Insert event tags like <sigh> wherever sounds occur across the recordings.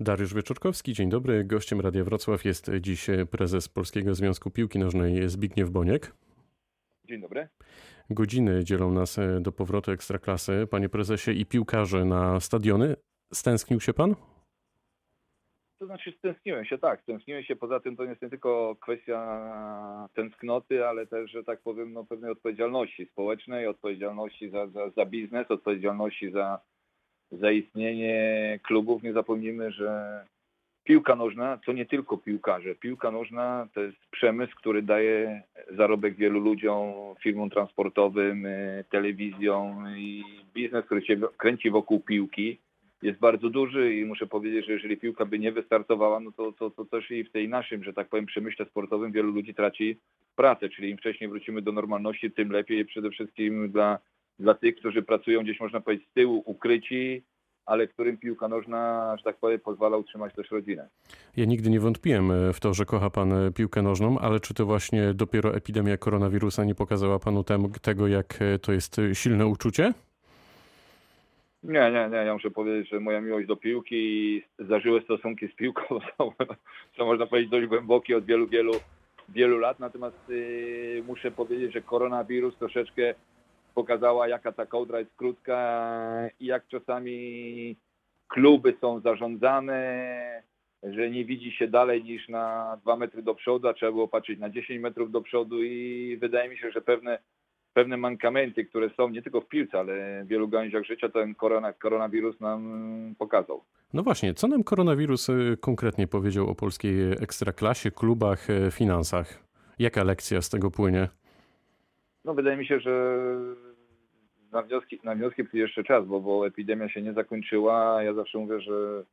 Dariusz Wieczorkowski, dzień dobry. Gościem Radia Wrocław jest dziś prezes Polskiego Związku Piłki Nożnej Zbigniew Boniek. Dzień dobry. Godziny dzielą nas do powrotu Ekstraklasy. Panie prezesie i piłkarze na stadiony. Stęsknił się pan? To znaczy stęskniłem się, tak, stęskniłem się. Poza tym to nie jest nie tylko kwestia tęsknoty, ale też, że tak powiem, no, pewnej odpowiedzialności społecznej, odpowiedzialności za, za, za biznes, odpowiedzialności za, za istnienie klubów. Nie zapomnijmy, że piłka nożna to nie tylko piłkarze. Piłka nożna to jest przemysł, który daje zarobek wielu ludziom, firmom transportowym, y, telewizjom i biznes, który się kręci wokół piłki jest bardzo duży i muszę powiedzieć, że jeżeli piłka by nie wystartowała, no to, to, to też i w tej naszym, że tak powiem, przemyśle sportowym wielu ludzi traci pracę, czyli im wcześniej wrócimy do normalności, tym lepiej przede wszystkim dla, dla tych, którzy pracują gdzieś można powiedzieć z tyłu, ukryci, ale którym piłka nożna, że tak powiem, pozwala utrzymać też rodzinę. Ja nigdy nie wątpiłem w to, że kocha pan piłkę nożną, ale czy to właśnie dopiero epidemia koronawirusa nie pokazała panu tego, jak to jest silne uczucie? Nie, nie, nie. Ja muszę powiedzieć, że moja miłość do piłki i zażyłe stosunki z piłką <laughs> są, są można powiedzieć, dość głębokie od wielu, wielu, wielu lat. Natomiast yy, muszę powiedzieć, że koronawirus troszeczkę pokazała, jaka ta kołdra jest krótka i jak czasami kluby są zarządzane, że nie widzi się dalej niż na dwa metry do przodu, a trzeba było patrzeć na 10 metrów do przodu i wydaje mi się, że pewne pewne mankamenty, które są nie tylko w piłce, ale w wielu gałęziach życia, ten korona, koronawirus nam pokazał. No właśnie, co nam koronawirus y, konkretnie powiedział o polskiej ekstraklasie, klubach, y, finansach? Jaka lekcja z tego płynie? No wydaje mi się, że na wnioski, na wnioski przyjdzie jeszcze czas, bo, bo epidemia się nie zakończyła. Ja zawsze mówię, że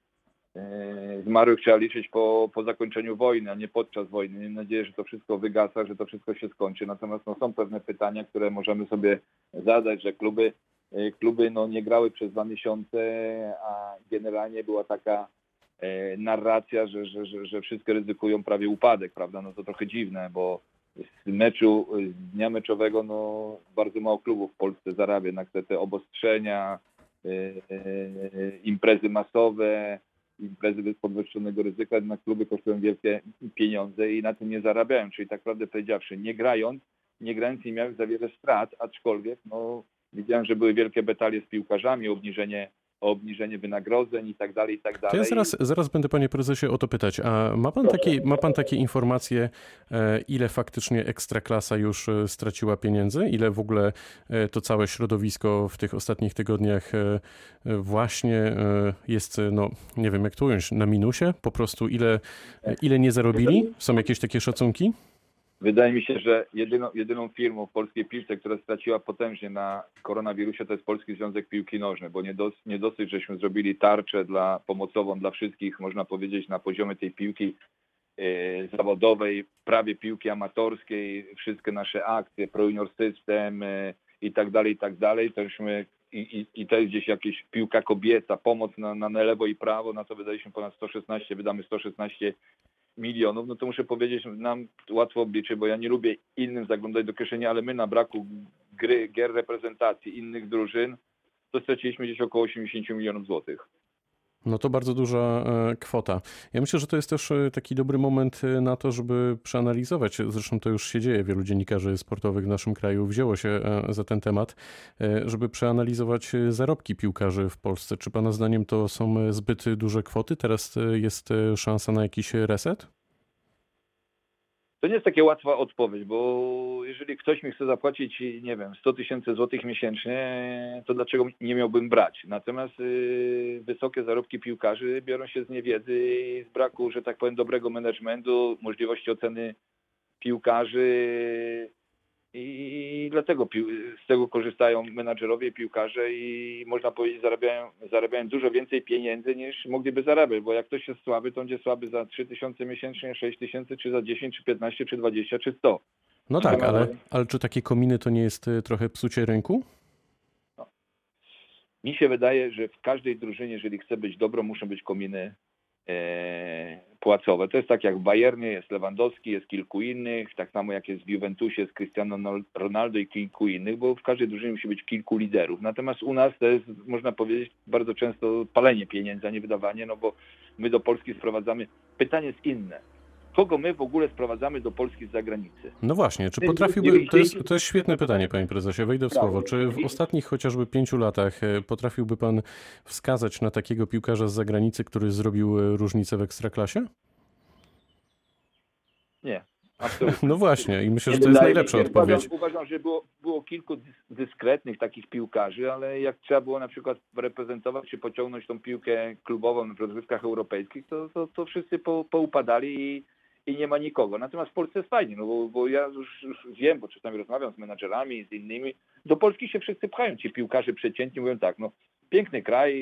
E, zmarłych trzeba liczyć po, po zakończeniu wojny, a nie podczas wojny. Mam nadzieję, że to wszystko wygasa, że to wszystko się skończy. Natomiast no, są pewne pytania, które możemy sobie zadać, że kluby, e, kluby no, nie grały przez dwa miesiące, a generalnie była taka e, narracja, że, że, że, że wszystkie ryzykują prawie upadek, prawda? No to trochę dziwne, bo z meczu, z dnia meczowego no, bardzo mało klubów w Polsce zarabia na te, te obostrzenia, imprezy masowe, imprezy bez podwyższonego ryzyka, jednak kluby kosztują wielkie pieniądze i na tym nie zarabiają. Czyli tak naprawdę powiedziawszy, nie grając, nie grając nie miały za wiele strat, aczkolwiek no, widziałem, że były wielkie betalie z piłkarzami, obniżenie o obniżenie wynagrodzeń i tak dalej, i tak dalej. To ja zaraz, zaraz będę panie prezesie o to pytać. A ma pan, takie, ma pan takie informacje, e, ile faktycznie Ekstraklasa już e, straciła pieniędzy? Ile w ogóle e, to całe środowisko w tych ostatnich tygodniach właśnie jest, no nie wiem jak to ująć, na minusie? Po prostu ile, ile nie zarobili? Są jakieś takie szacunki? Wydaje mi się, że jedyną, jedyną firmą w polskiej piłce, która straciła potężnie na koronawirusie, to jest Polski Związek Piłki Nożnej, bo nie, dos, nie dosyć, żeśmy zrobili tarczę dla, pomocową dla wszystkich, można powiedzieć, na poziomie tej piłki yy, zawodowej, prawie piłki amatorskiej, wszystkie nasze akcje, Pro Junior System yy, i tak dalej, i tak dalej, to jużśmy i, i, i to jest gdzieś jakaś piłka kobieca, pomoc na, na lewo i prawo, na to wydaliśmy ponad 116, wydamy 116 milionów, no to muszę powiedzieć, nam łatwo obliczyć, bo ja nie lubię innym zaglądać do kieszeni, ale my na braku gry, gier reprezentacji innych drużyn, to straciliśmy gdzieś około 80 milionów złotych. No to bardzo duża e, kwota. Ja myślę, że to jest też e, taki dobry moment e, na to, żeby przeanalizować. Zresztą to już się dzieje. Wielu dziennikarzy sportowych w naszym kraju wzięło się za ten temat, żeby przeanalizować zarobki piłkarzy w Polsce. Czy Pana zdaniem to są zbyt duże kwoty? Teraz jest szansa na jakiś reset? To nie jest takie łatwa odpowiedź, bo jeżeli ktoś mi chce zapłacić, nie wiem, 100 tysięcy złotych miesięcznie, to dlaczego nie miałbym brać? Natomiast y, wysokie zarobki piłkarzy biorą się z niewiedzy i z braku, że tak powiem, dobrego managementu, możliwości oceny piłkarzy, i dlatego z tego korzystają menadżerowie, piłkarze i można powiedzieć zarabiają, zarabiają dużo więcej pieniędzy niż mogliby zarabiać, bo jak ktoś jest słaby, to będzie słaby za 3 tysiące miesięcznie, 6 tysięcy, czy za 10, czy 15, czy 20, czy 100. No tak, ale, ale czy takie kominy to nie jest y, trochę psucie rynku? No. Mi się wydaje, że w każdej drużynie, jeżeli chce być dobro, muszą być kominy e, płacowe. To jest tak jak w Bayernie jest Lewandowski, jest kilku innych, tak samo jak jest w Juventusie jest Cristiano Ronaldo i kilku innych, bo w każdej drużynie musi być kilku liderów. Natomiast u nas to jest, można powiedzieć, bardzo często palenie pieniędzy, a nie wydawanie, no bo my do Polski sprowadzamy. Pytanie jest inne kogo my w ogóle sprowadzamy do Polski z zagranicy. No właśnie, czy potrafiłby, to jest, to jest świetne pytanie, panie prezesie, wejdę w słowo. Czy w ostatnich chociażby pięciu latach e, potrafiłby pan wskazać na takiego piłkarza z zagranicy, który zrobił e, różnicę w ekstraklasie? Nie. <laughs> Absolutnie. No właśnie, i myślę, że to jest najlepsza odpowiedź. Uważam, uważam, że było, było kilku dyskretnych takich piłkarzy, ale jak trzeba było na przykład reprezentować czy pociągnąć tą piłkę klubową w rozgrywkach europejskich, to, to, to wszyscy po, poupadali i i nie ma nikogo. Natomiast w Polsce jest fajnie, no bo, bo ja już, już, wiem, bo czasami rozmawiam z menadżerami, z innymi, do Polski się wszyscy pchają, ci piłkarze przeciętni mówią tak, no piękny kraj,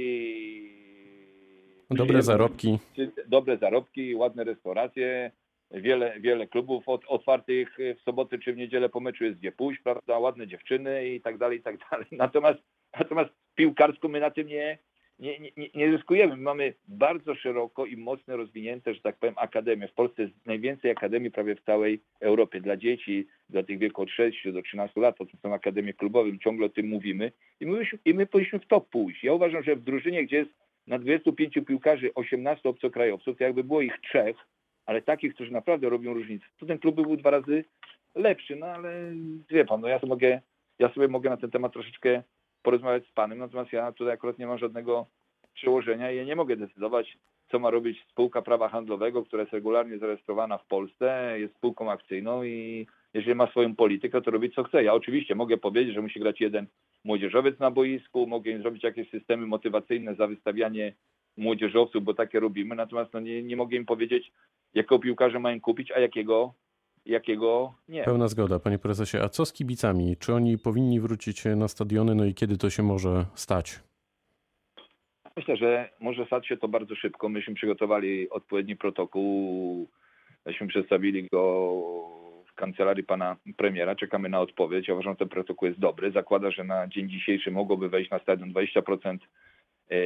dobre zarobki, dobre zarobki, ładne restauracje, wiele, wiele klubów otwartych w sobotę czy w niedzielę po meczu jest gdzie pójść, prawda, ładne dziewczyny i tak dalej, i tak dalej. <laughs> Natomiast, natomiast piłkarsko my na tym nie, nie, nie, nie zyskujemy. My mamy bardzo szeroko i mocno rozwinięte, że tak powiem, akademie. W Polsce jest najwięcej akademii prawie w całej Europie dla dzieci, dla tych wieku od 6 do 13 lat, to są akademie klubowe, ciągle o tym mówimy i my, i my powinniśmy w to pójść. Ja uważam, że w drużynie, gdzie jest na 25 piłkarzy 18 obcokrajowców, to jakby było ich trzech, ale takich, którzy naprawdę robią różnicę, to ten klub by był dwa razy lepszy, no ale wie pan, no ja mogę, ja sobie mogę na ten temat troszeczkę porozmawiać z panem, natomiast ja tutaj akurat nie mam żadnego przełożenia i ja nie mogę decydować, co ma robić spółka prawa handlowego, która jest regularnie zarejestrowana w Polsce, jest spółką akcyjną i jeżeli ma swoją politykę, to robi co chce. Ja oczywiście mogę powiedzieć, że musi grać jeden młodzieżowiec na boisku, mogę im zrobić jakieś systemy motywacyjne za wystawianie młodzieżowców, bo takie robimy, natomiast no nie, nie mogę im powiedzieć, jakiego piłkarza mają kupić, a jakiego jakiego nie. Pełna zgoda, panie prezesie. A co z kibicami? Czy oni powinni wrócić na stadiony? No i kiedy to się może stać? Myślę, że może stać się to bardzo szybko. Myśmy przygotowali odpowiedni protokół, myśmy przedstawili go w kancelarii pana premiera. Czekamy na odpowiedź. Ja uważam, że ten protokół jest dobry. Zakłada, że na dzień dzisiejszy mogłoby wejść na stadion 20% e,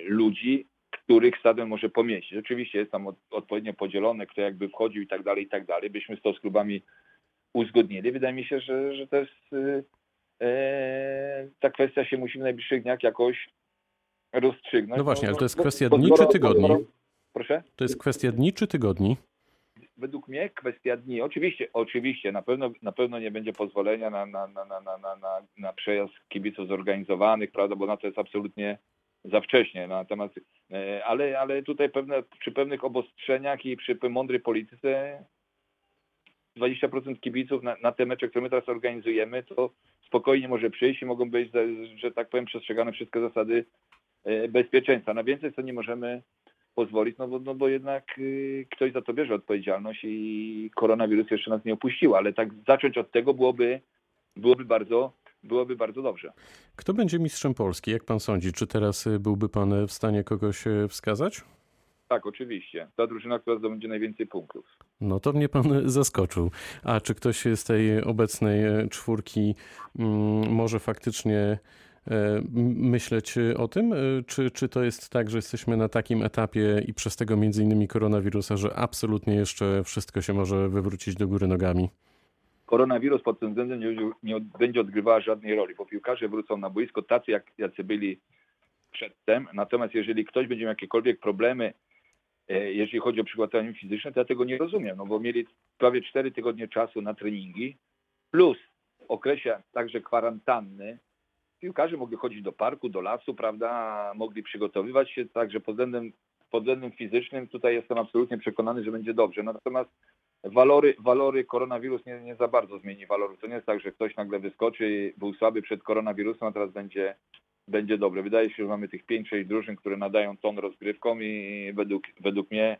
ludzi, których stadion może pomieścić. Oczywiście jest tam odpowiednio podzielone, kto jakby wchodził i tak dalej, i tak dalej. Byśmy to z klubami uzgodnili. Wydaje mi się, że, że to jest e, ta kwestia się musi w najbliższych dniach jakoś rozstrzygnąć. No właśnie, ale to jest kwestia dni czy tygodni? Proszę? To jest kwestia dni czy tygodni? Według mnie kwestia dni. Oczywiście, oczywiście, na pewno, na pewno nie będzie pozwolenia na, na, na, na, na, na, na przejazd kibiców zorganizowanych, prawda, bo na to jest absolutnie za wcześnie. Natomiast, e, ale, ale tutaj pewne, przy pewnych obostrzeniach i przy mądrej polityce 20% kibiców na, na te mecze, które my teraz organizujemy, to spokojnie może przyjść i mogą być, że tak powiem, przestrzegane wszystkie zasady e, bezpieczeństwa. Na więcej co nie możemy pozwolić, no bo, no bo jednak y, ktoś za to bierze odpowiedzialność i koronawirus jeszcze nas nie opuścił, ale tak zacząć od tego byłoby, byłoby bardzo byłoby bardzo dobrze. Kto będzie mistrzem Polski? Jak pan sądzi? Czy teraz y, byłby pan w stanie kogoś y, wskazać? Tak, oczywiście. Ta drużyna, która zdobędzie najwięcej punktów. No to mnie pan zaskoczył. A czy ktoś z tej obecnej czwórki mm, może faktycznie myśleć o tym? Czy, czy to jest tak, że jesteśmy na takim etapie i przez tego między innymi koronawirusa, że absolutnie jeszcze wszystko się może wywrócić do góry nogami? Koronawirus pod tym względem nie, będzie odgrywała żadnej roli, bo piłkarze wrócą na boisko tacy, jak, jacy byli przedtem. Natomiast jeżeli ktoś będzie miał jakiekolwiek problemy E, jeżeli chodzi o przygotowanie fizyczne, to ja tego nie rozumiem, no bo mieli prawie 4 tygodnie czasu na treningi, plus w okresie także kwarantanny piłkarze mogli chodzić do parku, do lasu, prawda, mogli przygotowywać się, także pod względem, pod względem fizycznym tutaj jestem absolutnie przekonany, że będzie dobrze. Natomiast walory, walory koronawirus nie, nie za bardzo zmieni waloru. To nie jest tak, że ktoś nagle wyskoczy, był słaby przed koronawirusem, a teraz będzie będzie dobre. Wydaje się, że mamy tych 5-6 drużyn, które nadają ton rozgrywkom i według, według mnie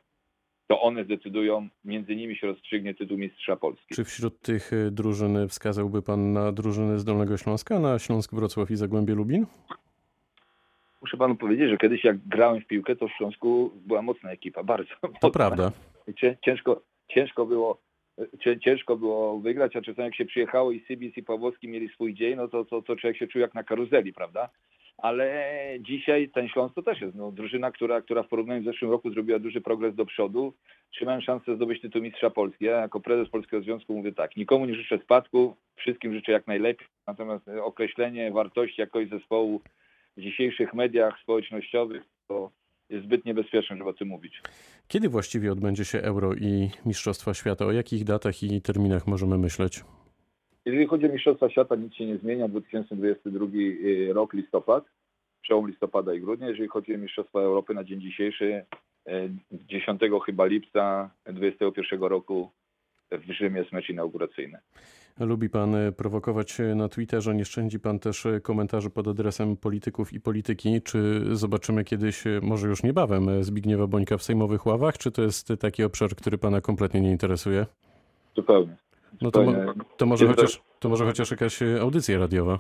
to one zdecydują, między nimi się rozstrzygnie tytuł mistrza Polski. Czy wśród tych y, drużyn wskazałby Pan na drużyny z Dolnego Śląska, na Śląsk, Wrocław i Zagłębie Lubin? Muszę Panu powiedzieć, że kiedyś jak grałem w piłkę, to w Śląsku była mocna ekipa, bardzo To mocna. prawda. Ciężko, ciężko było ciężko było wygrać, a czasami jak się przyjechało i Sybis i Pawłowski mieli swój dzień, no to, to, to człowiek się czuł jak na karuzeli, prawda? ale dzisiaj ten Śląsk to też jest no, drużyna, która, która w porównaniu z zeszłym roku zrobiła duży progres do przodu. Trzymałem szansę zdobyć tytuł mistrza Polski. Ja jako prezes Polskiego Związku mówię tak, nikomu nie życzę spadku, wszystkim życzę jak najlepiej, natomiast określenie wartości jakoś zespołu w dzisiejszych mediach społecznościowych to zbyt niebezpieczne, żeby o tym mówić. Kiedy właściwie odbędzie się Euro i Mistrzostwa Świata? O jakich datach i terminach możemy myśleć? Jeżeli chodzi o Mistrzostwa Świata, nic się nie zmienia. 2022 y, rok, listopad, przełom listopada i grudnia. Jeżeli chodzi o Mistrzostwa Europy na dzień dzisiejszy, 10 y, chyba lipca 2021 roku w Rzymie jest mecz inauguracyjny. Lubi pan y, prowokować na Twitterze, nie szczędzi pan też komentarzy pod adresem polityków i polityki. Czy zobaczymy kiedyś, może już niebawem, Zbigniewa Bońka w sejmowych ławach, czy to jest taki obszar, który pana kompletnie nie interesuje? Zupełnie. No to, to, może chociaż, to może chociaż jakaś e, audycja radiowa.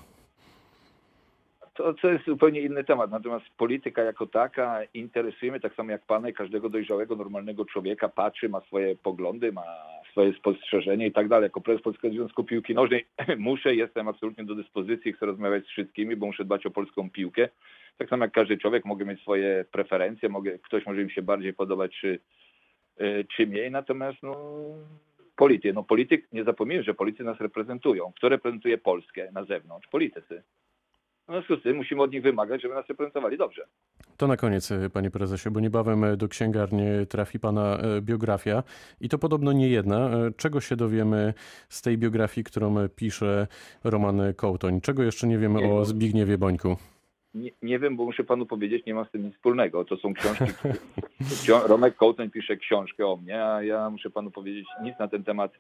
To, to jest zupełnie inny temat. Natomiast polityka jako taka interesuje mnie tak samo jak pana i każdego dojrzałego, normalnego człowieka. Patrzy, ma swoje poglądy, ma swoje spostrzeżenie i tak dalej. Jako prezes Polskiego Związku Piłki Nożnej <clears throat> muszę, jestem absolutnie do dyspozycji, chcę rozmawiać z wszystkimi, bo muszę dbać o polską piłkę. Tak samo jak każdy człowiek, mogę mieć swoje preferencje, mogę, ktoś może mi się bardziej podobać, czy, e, czy mniej. Natomiast no, polityk. No polityk, nie zapomnijmy, że politycy nas reprezentują. Kto reprezentuje Polskę na zewnątrz? Politycy. No, w związku z tym musimy od nich wymagać, żeby nas reprezentowali dobrze. To na koniec, e, panie prezesie, bo niebawem e, do księgarni trafi pana e, biografia i to podobno nie jedna. Czego się dowiemy z tej biografii, którą pisze Roman Kołtoń? Czego jeszcze nie wiemy nie, o Zbigniewie Bońku? Nie, nie, wiem, bo muszę panu powiedzieć, nie mam z tym nic wspólnego. To są książki. <laughs> Romek Kołtoń pisze książkę o mnie, a ja muszę panu powiedzieć nic na ten temat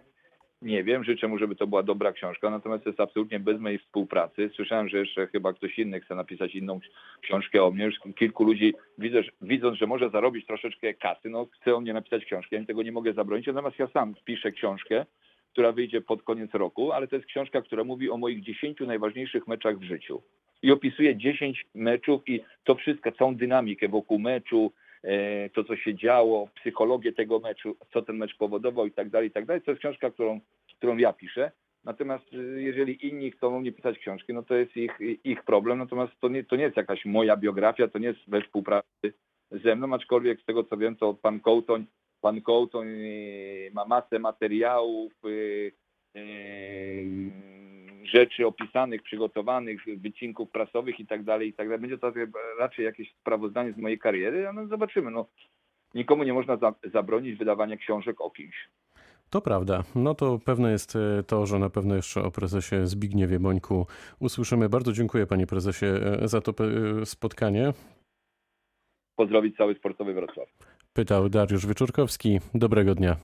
nie wiem. Życzę mu, żeby to była dobra książka, natomiast jest absolutnie bez mojej współpracy. Słyszałem, że jeszcze chyba ktoś inny chce napisać inną książkę o mnie. Już kilku ludzi, widzę, widząc, że może zarobić troszeczkę kasy, no chce o mnie napisać książkę. Ja tego nie mogę zabronić, natomiast ja sam piszę książkę, która wyjdzie pod koniec roku, ale to jest książka, która mówi o moich dziesięciu najważniejszych meczach w życiu i opisuje 10 meczów i to wszystko, całą dynamikę wokół meczu, to co się działo, psychologię tego meczu, co ten mecz powodował i tak dalej, i tak dalej. To jest książka, którą, którą ja piszę. Natomiast e, jeżeli inni chcą mnie pisać książki, no to jest ich, ich problem. Natomiast to nie, to nie jest jakaś moja biografia, to nie jest we współpracy ze mną, aczkolwiek z tego co wiem, to pan Kołtoń, pan Kołtoń e, ma masę materiałów, rzeczy opisanych, przygotowanych, wycinków prasowych i tak dalej, i tak dalej. Będzie to raczej jakieś sprawozdanie z mojej kariery, a no zobaczymy. No, nikomu nie można za, zabronić wydawania książek o kimś. To prawda. No to pewne jest e, to, że na pewno jeszcze o prezesie Zbigniewie Bońku usłyszymy. Bardzo dziękuję panie prezesie e, za to e, spotkanie. Pozdrowić cały sportowy Wrocław. Pytał Dariusz Wyczurkowski. Dobrego dnia.